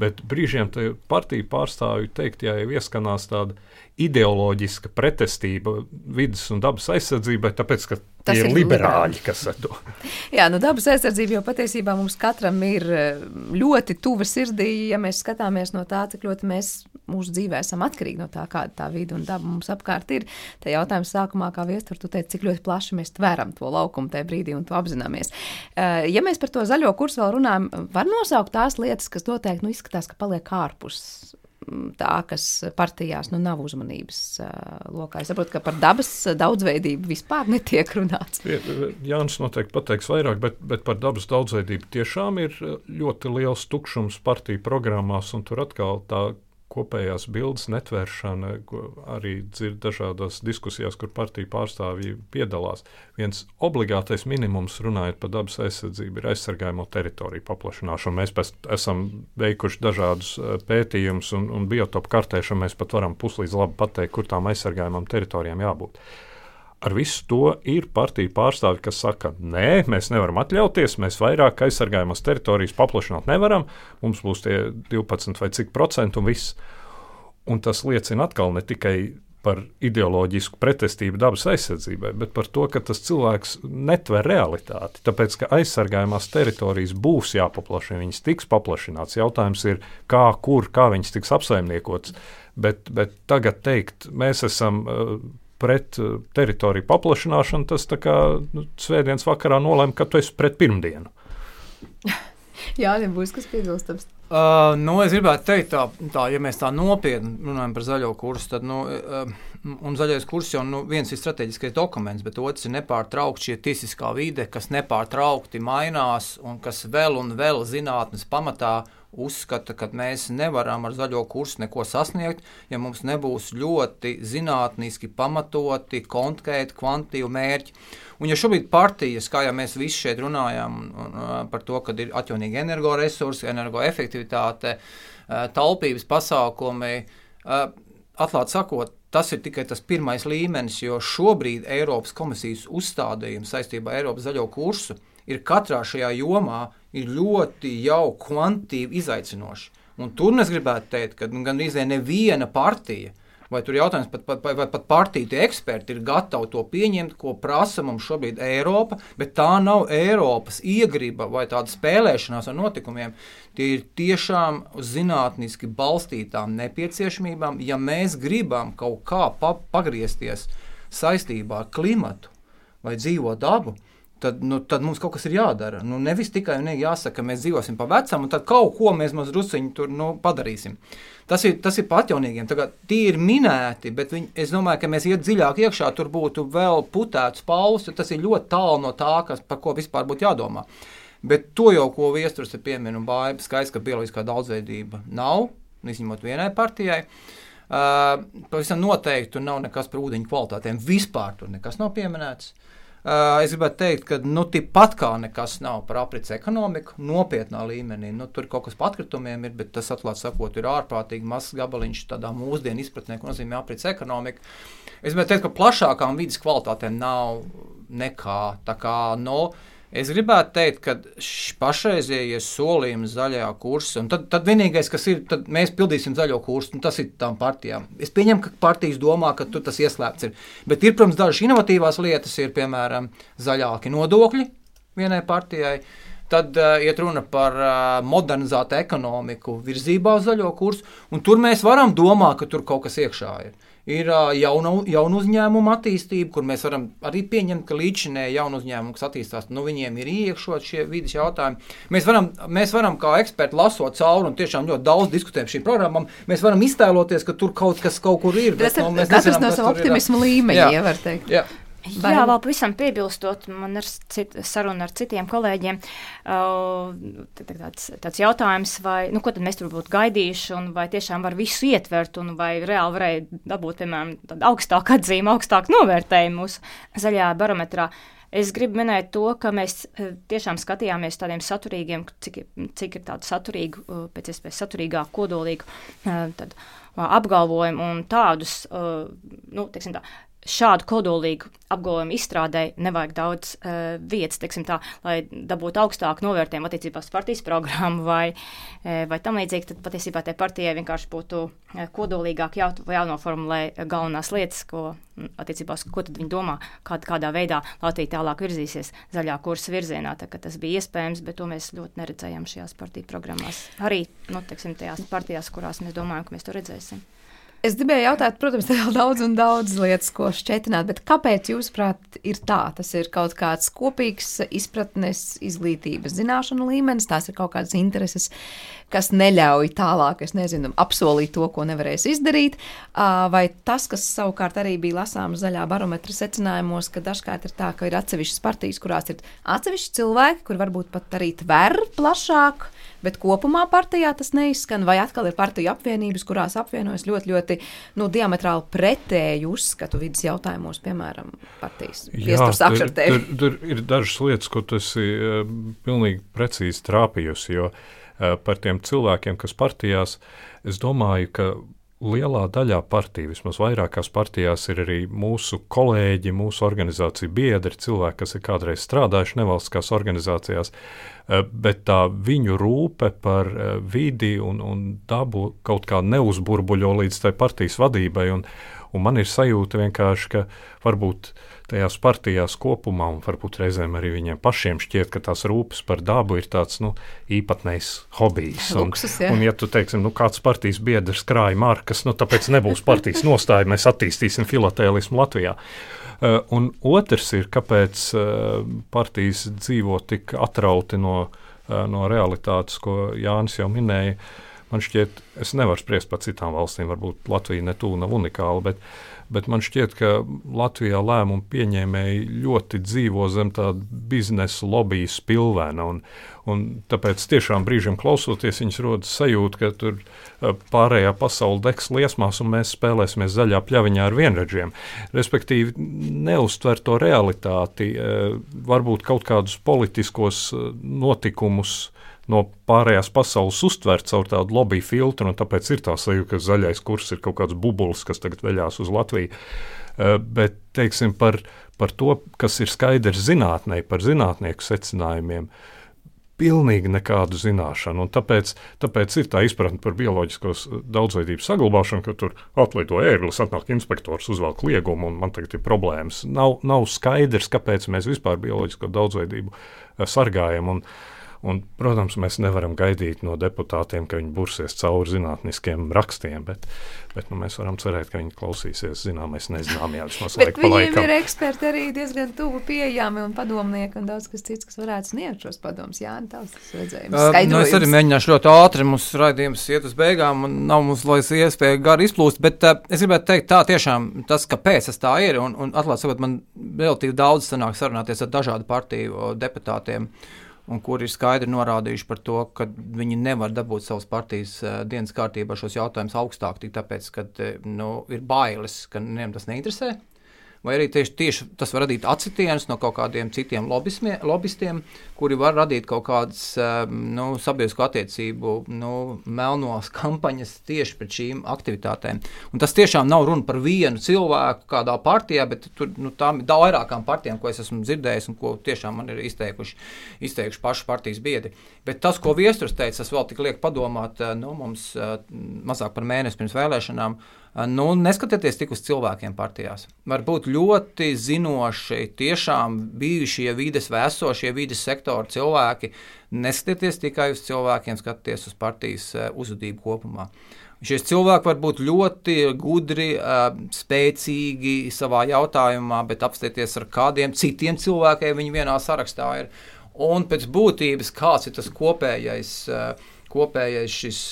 Bet brīžiem partiju pārstāvju teikt, ja ieskanās tāda ideoloģiska pretestība vidas un dabas aizsardzībai, tāpēc, ka Tas ir, ir liberāļi, kas ar to. Jā, nu dabas aizsardzība jau patiesībā mums katram ir eh, ļoti tuva sirdī, ja mēs skatāmies no tā, cik ļoti mēs mūsu dzīvē esam atkarīgi no tā, kāda tā vide un daba mums apkārt ir. Tā jautājums sākumā, kā viestur, tu teici, cik ļoti plaši mēs tveram to laukumu tajā brīdī un to apzināmies. Eh, ja mēs par to zaļo kursu vēl runājam, var nosaukt tās lietas, kas noteikti nu, izskatās, ka paliek ārpus tā, kas partijās nu, nav uzmanības uh, lokā. Es saprotu, ka par dabas daudzveidību vispār netiek runāts. Jānis noteikti pateiks vairāk, bet, bet par dabas daudzveidību tiešām ir ļoti liels tukšums partiju programmās, un tur atkal tā kopējās bildes netvēršana, arī dzird dažādās diskusijās, kur partiju pārstāvji piedalās. Viens obligātais minimums, runājot par dabas aizsardzību, ir aizsargājamo teritoriju paplašināšana. Mēs pēc, esam veikuši dažādus eh, pētījumus, un, un biotopu kartēšanu mēs pat varam puslīdz labi pateikt, kur tām aizsargājumām teritorijām jābūt. Ar visu to ir partiju pārstāvi, kas saka, nē, mēs nevaram atļauties, mēs vairāk aizsargājamas teritorijas paplašināt nevaram, mums būs tie 12 vai cik procenti un viss. Un tas liecina atkal ne tikai par ideoloģisku pretestību dabas aizsardzībai, bet par to, ka tas cilvēks netver realitāti. Tāpēc, ka aizsargājumās teritorijas būs jāpaplašina, viņas tiks paplašināts. Jautājums ir, kā, kur, kā viņas tiks apsaimniekotas. Bet, bet tagad teikt, mēs esam uh, pret uh, teritoriju paplašināšanu, tas tā kā nu, svētdienas vakarā nolēma, ka tu esi pret pirmdienu. Jā, nebūs kas piebilstams. Uh, nu, es gribētu teikt, tā, tā, ja mēs tā nopietni runājam par zaļo kursu, tad nu, uh, un zaļais kurs jau nu, viens ir strateģiskais dokuments, bet otrs ir nepārtraukti šī tiesiskā vide, kas nepārtraukti mainās un kas vēl un vēl zinātnes pamatā uzskata, ka mēs nevaram ar zaļo kursu neko sasniegt, ja mums nebūs ļoti zinātniski pamatoti, konkrēti, kvantitīvi mērķi. Un ja šobrīd partijas, kā jau mēs visi šeit runājam par to, ka ir atjaunīgi energoresursi, energoefektivitāte, taupības pasākumi, atklāti sakot, Tas ir tikai tas pirmais līmenis, jo šobrīd Eiropas komisijas uzstādījums saistībā ar Eiropas zaļo kursu ir katrā šajā jomā ļoti jau kvantitīvi izaicinoši. Un tur es gribētu teikt, ka nu, gandrīz neviena partija vai tur jautājums pat, pat, vai pat partiju eksperti ir gatavi to pieņemt, ko prasa mums šobrīd Eiropa, bet tā nav Eiropas iegriba vai tāda spēlēšanās ar notikumiem. Tie ir tiešām zinātniski balstītām nepieciešamībām, ja mēs gribam kaut kā pa pagriezties saistībā ar klimatu vai dzīvo dabu tad, nu, tad mums kaut kas ir jādara. Nu, nevis tikai un jāsaka, ka mēs dzīvosim pa vecam, un tad kaut ko mēs mazliet tur nu, padarīsim. Tas ir, tas ir patjaunīgiem. Tie ir minēti, bet viņi, es domāju, ka mēs iet dziļāk iekšā, tur būtu vēl putēts pauls, jo tas ir ļoti tālu no tā, kas, par ko vispār būtu jādomā. Bet to jau, ko viesturs ir pieminējis, un baigas, skaidrs, ka bioloģiskā daudzveidība nav, izņemot vienai partijai. Uh, pavisam noteikti tur nav nekas par ūdeņu kvalitātēm. Vispār tur nekas nav pieminēts. Uh, es gribētu teikt, ka nu, tāpat kā nekas nav par aprits ekonomiku, nopietnā līmenī. Nu, tur kaut kas par atkritumiem ir, bet tas, atklāti sakot, ir ārprātīgi mazs gabaliņš tādā mūsdienu izpratnē, ko nozīmē aprits ekonomika. Es gribētu teikt, ka plašākām vidas kvalitātēm nav nekā tā kā. No, nu, Es gribētu teikt, ka pašreizējie solījumi zaļajā kursā, un tad, tad vienīgais, kas ir, tad mēs pildīsim zaļo kursu, tas ir tām partijām. Es pieņemu, ka partijas domā, ka tur tas ieslēgts ir. Bet ir, protams, dažas inovatīvās lietas, ir piemēram zaļāki nodokļi vienai partijai. Tad uh, iet runa par uh, modernizētu ekonomiku virzībā uz zaļo kursu, un tur mēs varam domāt, ka tur kaut kas iekšā ir ir jaunu, jaunu uzņēmumu attīstība, kur mēs varam arī pieņemt, ka līdzinēji jaunu uzņēmumu, kas attīstās, nu, viņiem ir iekšot šie vidas jautājumi. Mēs varam, mēs varam kā eksperti lasot cauri un tiešām ļoti daudz diskutēt par šīm programmām. Mēs varam iztēloties, ka tur kaut kas kaut kur ir. Bet, nu, tas ir no sava optimisma līmeņa, ja var teikt. Jā. Vai... Jā, vēl pavisam piebilstot, man ir cit, saruna ar citiem kolēģiem. Uh, tāds, tāds jautājums, vai, nu, ko tad mēs tur būtu gaidījuši, un vai tiešām var visu ietvert, un vai reāli varēja dabūt, piemēram, tādu augstāku atzīmi, augstāku novērtējumu mūsu zaļā barometrā. Es gribu minēt to, ka mēs tiešām skatījāmies tādiem saturīgiem, cik, cik ir tādu saturīgu, pēc iespējas saturīgāku, kodolīgu tad, apgalvojumu un tādus, nu, teiksim tā, šādu kodolīgu apgalvojumu izstrādēji nevajag daudz uh, vietas, tā, lai dabūtu augstāku novērtējumu attiecībā uz partijas programmu vai, uh, vai tam līdzīgi. Tad patiesībā tai partijai vienkārši būtu uh, kodolīgāk jā, jānoformulē galvenās lietas, ko attiecībā uz ko viņi domā, kād, kādā veidā Latvija tālāk virzīsies zaļā kursa virzienā. Tā, tas bija iespējams, bet to mēs ļoti neredzējām šajās partiju programmās. Arī nu, teiksim, tajās partijās, kurās mēs domājam, ka mēs to redzēsim. Es gribēju jautāt, protams, te vēl daudz un daudz lietas, ko šķietināt, bet kāpēc, jūsuprāt, ir tā? Tas ir kaut kāds kopīgs izpratnes, izglītības, zināšanu līmenis, tās ir kaut kādas intereses, kas neļauj tālāk, es nezinu, apsolīt to, ko nevarēs izdarīt, vai tas, kas savukārt arī bija lasāms zaļā barometra secinājumos, ka dažkārt ir tā, ka ir atsevišķas partijas, kurās ir atsevišķi cilvēki, kur varbūt pat arī tver plašāk bet kopumā partijā tas neizskan, vai atkal ir partiju apvienības, kurās apvienojas ļoti, ļoti nu, diametrāli pretēju uzskatu vidas jautājumos, piemēram, partijas akšartē. Tur, tur, tur ir dažas lietas, ko tu esi uh, pilnīgi precīzi trāpījusi, jo uh, par tiem cilvēkiem, kas partijās, es domāju, ka lielā daļā partiju, vismaz vairākās partijās, ir arī mūsu kolēģi, mūsu organizāciju biedri, cilvēki, kas ir kādreiz strādājuši nevalstiskās organizācijās, bet tā viņu rūpe par vidi un, un dabu kaut kā neuzburbuļo līdz tai partijas vadībai. Un, un man ir sajūta vienkārši, ka varbūt tajās partijās kopumā, un varbūt reizēm arī viņiem pašiem šķiet, ka tās rūpes par dabu ir tāds nu, īpatnējs hobijs. Un, Luksus, ja. un, ja tu teiksim, nu, kāds partijas biedrs krāja markas, nu, tāpēc nebūs partijas nostāja, mēs attīstīsim filatēlismu Latvijā. Uh, un otrs ir, kāpēc uh, partijas dzīvo tik atrauti no, uh, no realitātes, ko Jānis jau minēja. Man šķiet, es nevaru spriest par citām valstīm, varbūt Latvija ne tuvu nav unikāla, bet bet man šķiet, ka Latvijā lēmumu pieņēmēji ļoti dzīvo zem tāda biznesa lobby spilvēna. Un, un tāpēc tiešām brīžiem klausoties, viņas rodas sajūta, ka tur pārējā pasaule degs liesmās un mēs spēlēsimies zaļā pļaviņā ar vienradžiem. Respektīvi, neuztver to realitāti, varbūt kaut kādus politiskos notikumus no pārējās pasaules uztvert caur tādu lobby filtru, un tāpēc ir tā sajūta, ka zaļais kurs ir kaut kāds bubulis, kas tagad veļās uz Latviju. Uh, bet, teiksim, par, par to, kas ir skaidrs zinātnē, par zinātnieku secinājumiem. pilnīgi nekādu zināšanu. Tāpēc, tāpēc ir tā izpratne par bioloģiskos daudzveidības saglabāšanu, ka tur atlido ērglis, atnāk inspektors, uzvelk liegumu, un man tagad ir problēmas. Nav, nav skaidrs, kāpēc mēs vispār bioloģisko daudzveidību eh, sargājam. Un, Un, protams, mēs nevaram gaidīt no deputātiem, ka viņi bursies cauri zinātniskiem rakstiem, bet, bet nu, mēs varam cerēt, ka viņi klausīsies zināmais nezināmajā vismaz laiku pa laikam. Viņiem ir eksperti arī diezgan tuvu pieejami un padomnieki un daudz kas cits, kas varētu sniegt šos padomus. Jā, tās redzējums. Uh, nu, es arī mēģināšu ļoti ātri, mums raidījums iet uz beigām un nav mums laiks iespēja gari izplūst, bet uh, es gribētu teikt tā tiešām tas, kāpēc tas tā ir un, un atklāt man relatīvi daudz sanāk sarunāties ar dažādu partiju deputātiem. Uh, un kur ir skaidri norādījuši par to, ka viņi nevar dabūt savas partijas uh, dienas kārtībā šos jautājumus augstāk, tikai tāpēc, ka uh, nu, ir bailes, ka nevienam tas neinteresē vai arī tieši, tieši tas var radīt atsitienus no kaut kādiem citiem lobbystiem, kuri var radīt kaut kādas ehm, nu, sabiedrisko attiecību nu, melnos kampaņas tieši pret šīm aktivitātēm. Un tas tiešām nav runa par vienu cilvēku kādā partijā, bet tur nu, tām ir vairākām partijām, ko es esmu dzirdējis un ko tiešām man ir izteikuši, izteikuši paši partijas biedri. Bet tas, ko Viestures teica, tas vēl tik liek padomāt eh, nu, mums eh, mazāk par mēnesi pirms vēlēšanām. Nu, neskatieties tik uz cilvēkiem partijās. Varbūt ļoti zinoši, tiešām bijušie vides vai esošie vides sektora cilvēki. Neskatieties tikai uz cilvēkiem, skatieties uz partijas uzvedību kopumā. Šie cilvēki var būt ļoti gudri, spēcīgi savā jautājumā, bet apstāties ar kādiem citiem cilvēkiem viņi vienā sarakstā ir. Un pēc būtības, kāds ir tas kopējais, kopējais šis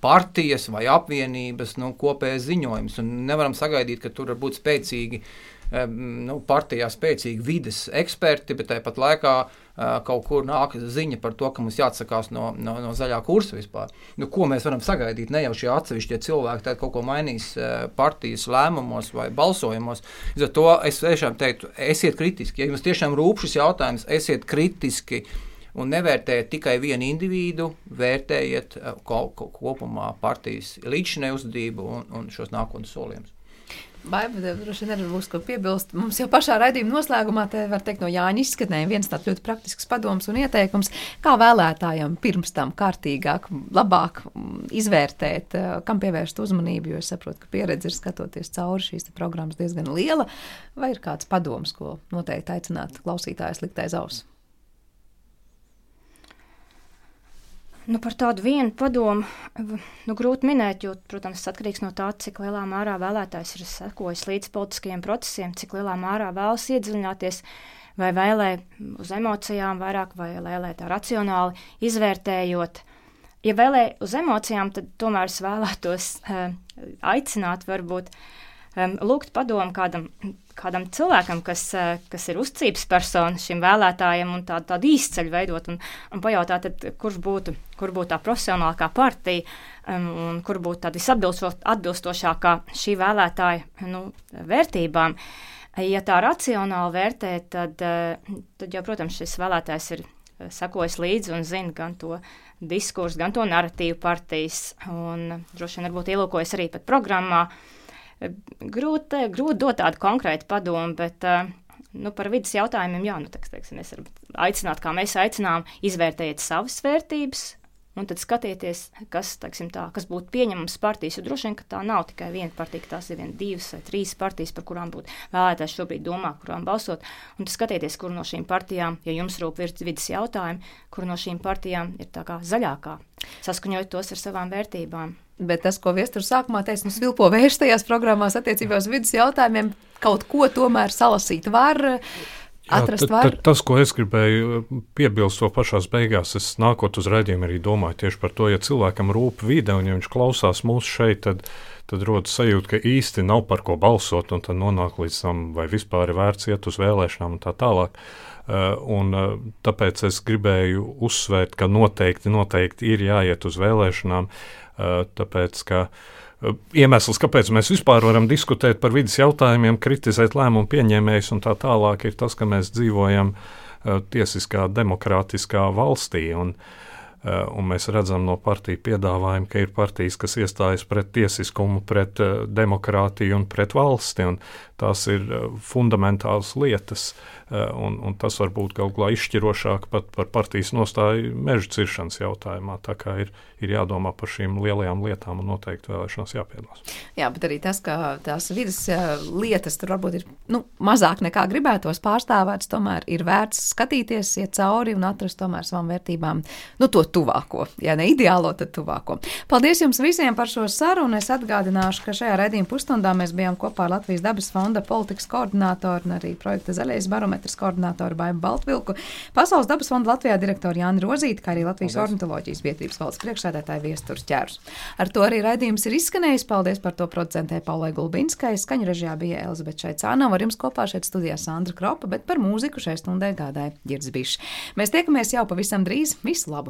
partijas vai apvienības nu, kopējais ziņojums. Un nevaram sagaidīt, ka tur var būt spēcīgi. Nu, partijā spēcīgi vides eksperti, bet tāpat laikā uh, kaut kur nāk ziņa par to, ka mums jāatsakās no, no, no zaļā kursa vispār. Nu, ko mēs varam sagaidīt? Ne jau šie atsevišķie cilvēki kaut ko mainīs uh, partijas lēmumos vai balsojumos. Līdz ar to es tiešām teiktu, esiet kritiski. Ja jums tiešām rūp šis jautājums, esiet kritiski uh, un nevērtējiet tikai vienu individu, vērtējiet eh, ko, ko, kopumā partijas līdzinēju uzvedību un, un šos nākotnes solījumus. Baiba, droši vien arī būs ko piebilst. Mums jau pašā raidījuma noslēgumā, te var teikt, no Jāņa izskanēja viens tāds ļoti praktisks padoms un ieteikums, kā vēlētājiem pirms tam kārtīgāk, labāk mm, izvērtēt, eh, kam pievērst uzmanību, jo es saprotu, ka pieredze ir skatoties cauri šīs programmas diezgan liela, vai ir kāds padoms, ko noteikti aicināt klausītājus likt aiz auss? Nu, par tādu vienu padomu nu, grūti minēt, jo, protams, tas atkarīgs no tā, cik lielā mērā vēlētājs ir sekojis līdz politiskajiem procesiem, cik lielā mērā vēlas iedziļināties, vai vēlē uz emocijām vairāk, vai vēlē tā racionāli izvērtējot. Ja vēlē uz emocijām, tad tomēr es vēlētos uh, aicināt, varbūt um, lūgt padomu kādam kādam cilvēkam, kas, eh, kas ir uzcības persona šim vēlētājam, un tādu, tādu īsceļu veidot, un, un pajautāt, tad, kurš būtu, kur būtu tā profesionālākā partija, um, un kur būtu tāda visatbilstošākā šī vēlētāja nu, vērtībām. Ja tā racionāli vērtē, tad, eh, tad jau, protams, šis vēlētājs ir eh, sekojis līdzi un zina gan to diskursu, gan to narratīvu partijas, un droši vien varbūt ielūkojas arī pat programmā. Uh, grūti, grūti dot tādu konkrētu padomu, bet uh, nu, par vidas jautājumiem, jā, nu, teiks, teiksim, es varu aicināt, kā mēs aicinām, izvērtējiet savas vērtības. Un tad skatieties, kas, teiksim, tā, kas būtu pieņemams partijas. Jo droši vien, ka tā nav tikai viena partija, tās ir viena, divas vai trīs partijas, par kurām būtu vēlētājs šobrīd domā, kurām balsot. Un tad skatieties, kur no šīm partijām, ja jums rūp vidas jautājumi, kur no šīm partijām ir tā kā zaļākā, saskaņojot tos ar savām vērtībām. Bet tas, ko Viestura sākumā teica, nu, svilpo vērš tajās programmās attiecībā uz vidas jautājumiem, kaut ko tomēr salasīt var. Atrast Jā, t, t, tas, ko es gribēju piebilst to pašā beigās, es nākot uz redzējumu arī domāju tieši par to, ja cilvēkam rūp vide un ja viņš klausās mūsu šeit, tad, tad rodas sajūta, ka īsti nav par ko balsot, un tad nonāk līdz tam, vai vispār ir vērts iet uz vēlēšanām un tā tālāk. Uh, un, uh, tāpēc es gribēju uzsvērt, ka noteikti, noteikti ir jāiet uz vēlēšanām. Uh, tāpēc, ka eh, iemesls, kāpēc mēs vispār varam diskutēt par vidas jautājumiem, kritizēt lēmumu pieņēmējus un tā tālāk, ir tas, ka mēs dzīvojam eh, tiesiskā, demokrātiskā valstī. Un, Eh, un mēs redzam no partiju piedāvājuma, ka ir partijas, kas iestājas pret tiesiskumu, pret eh, demokrātiju un pret valsti. Un tās ir eh, fundamentālas lietas, un, un tas var būt galu galā izšķirošāk pat par partijas nostāju meža ciršanas jautājumā. Tā kā ir, ir jādomā par šīm lielajām lietām un noteikti vēlēšanās jāpiedalās. Jā, bet arī tas, ka tās vidas lietas tur varbūt ir nu, mazāk nekā gribētos pārstāvētas, tomēr ir vērts skatīties, iet cauri un atrast tomēr savām vērtībām nu, to tuvāko. Ja ne ideālo, tad tuvāko. Paldies jums visiem par šo sarunu. Es atgādināšu, ka šajā redzījuma pusstundā mēs bijām kopā ar Latvijas dabas fonda politikas koordinātoru un arī projekta Zaļais barometrs koordinātoru Baibu Baltvilku, Pasaules dabas fonda Latvijā direktoru Jāni Rozīti, kā arī Latvijas Paldies. ornitoloģijas biedrības valsts priekšsēdētāju Viesturs ķērus. Ar to arī raidījums ir izskanējis. Paldies par to producentē Paulai Gulbinskai. Skaņu režijā bija Elizabete Šaicāna, ar jums kopā šeit studijā Sandra Kropa, bet par mūziku šai stundai gādāja Girds Bišs. Mēs tiekamies jau pavisam drīz. Visu labu!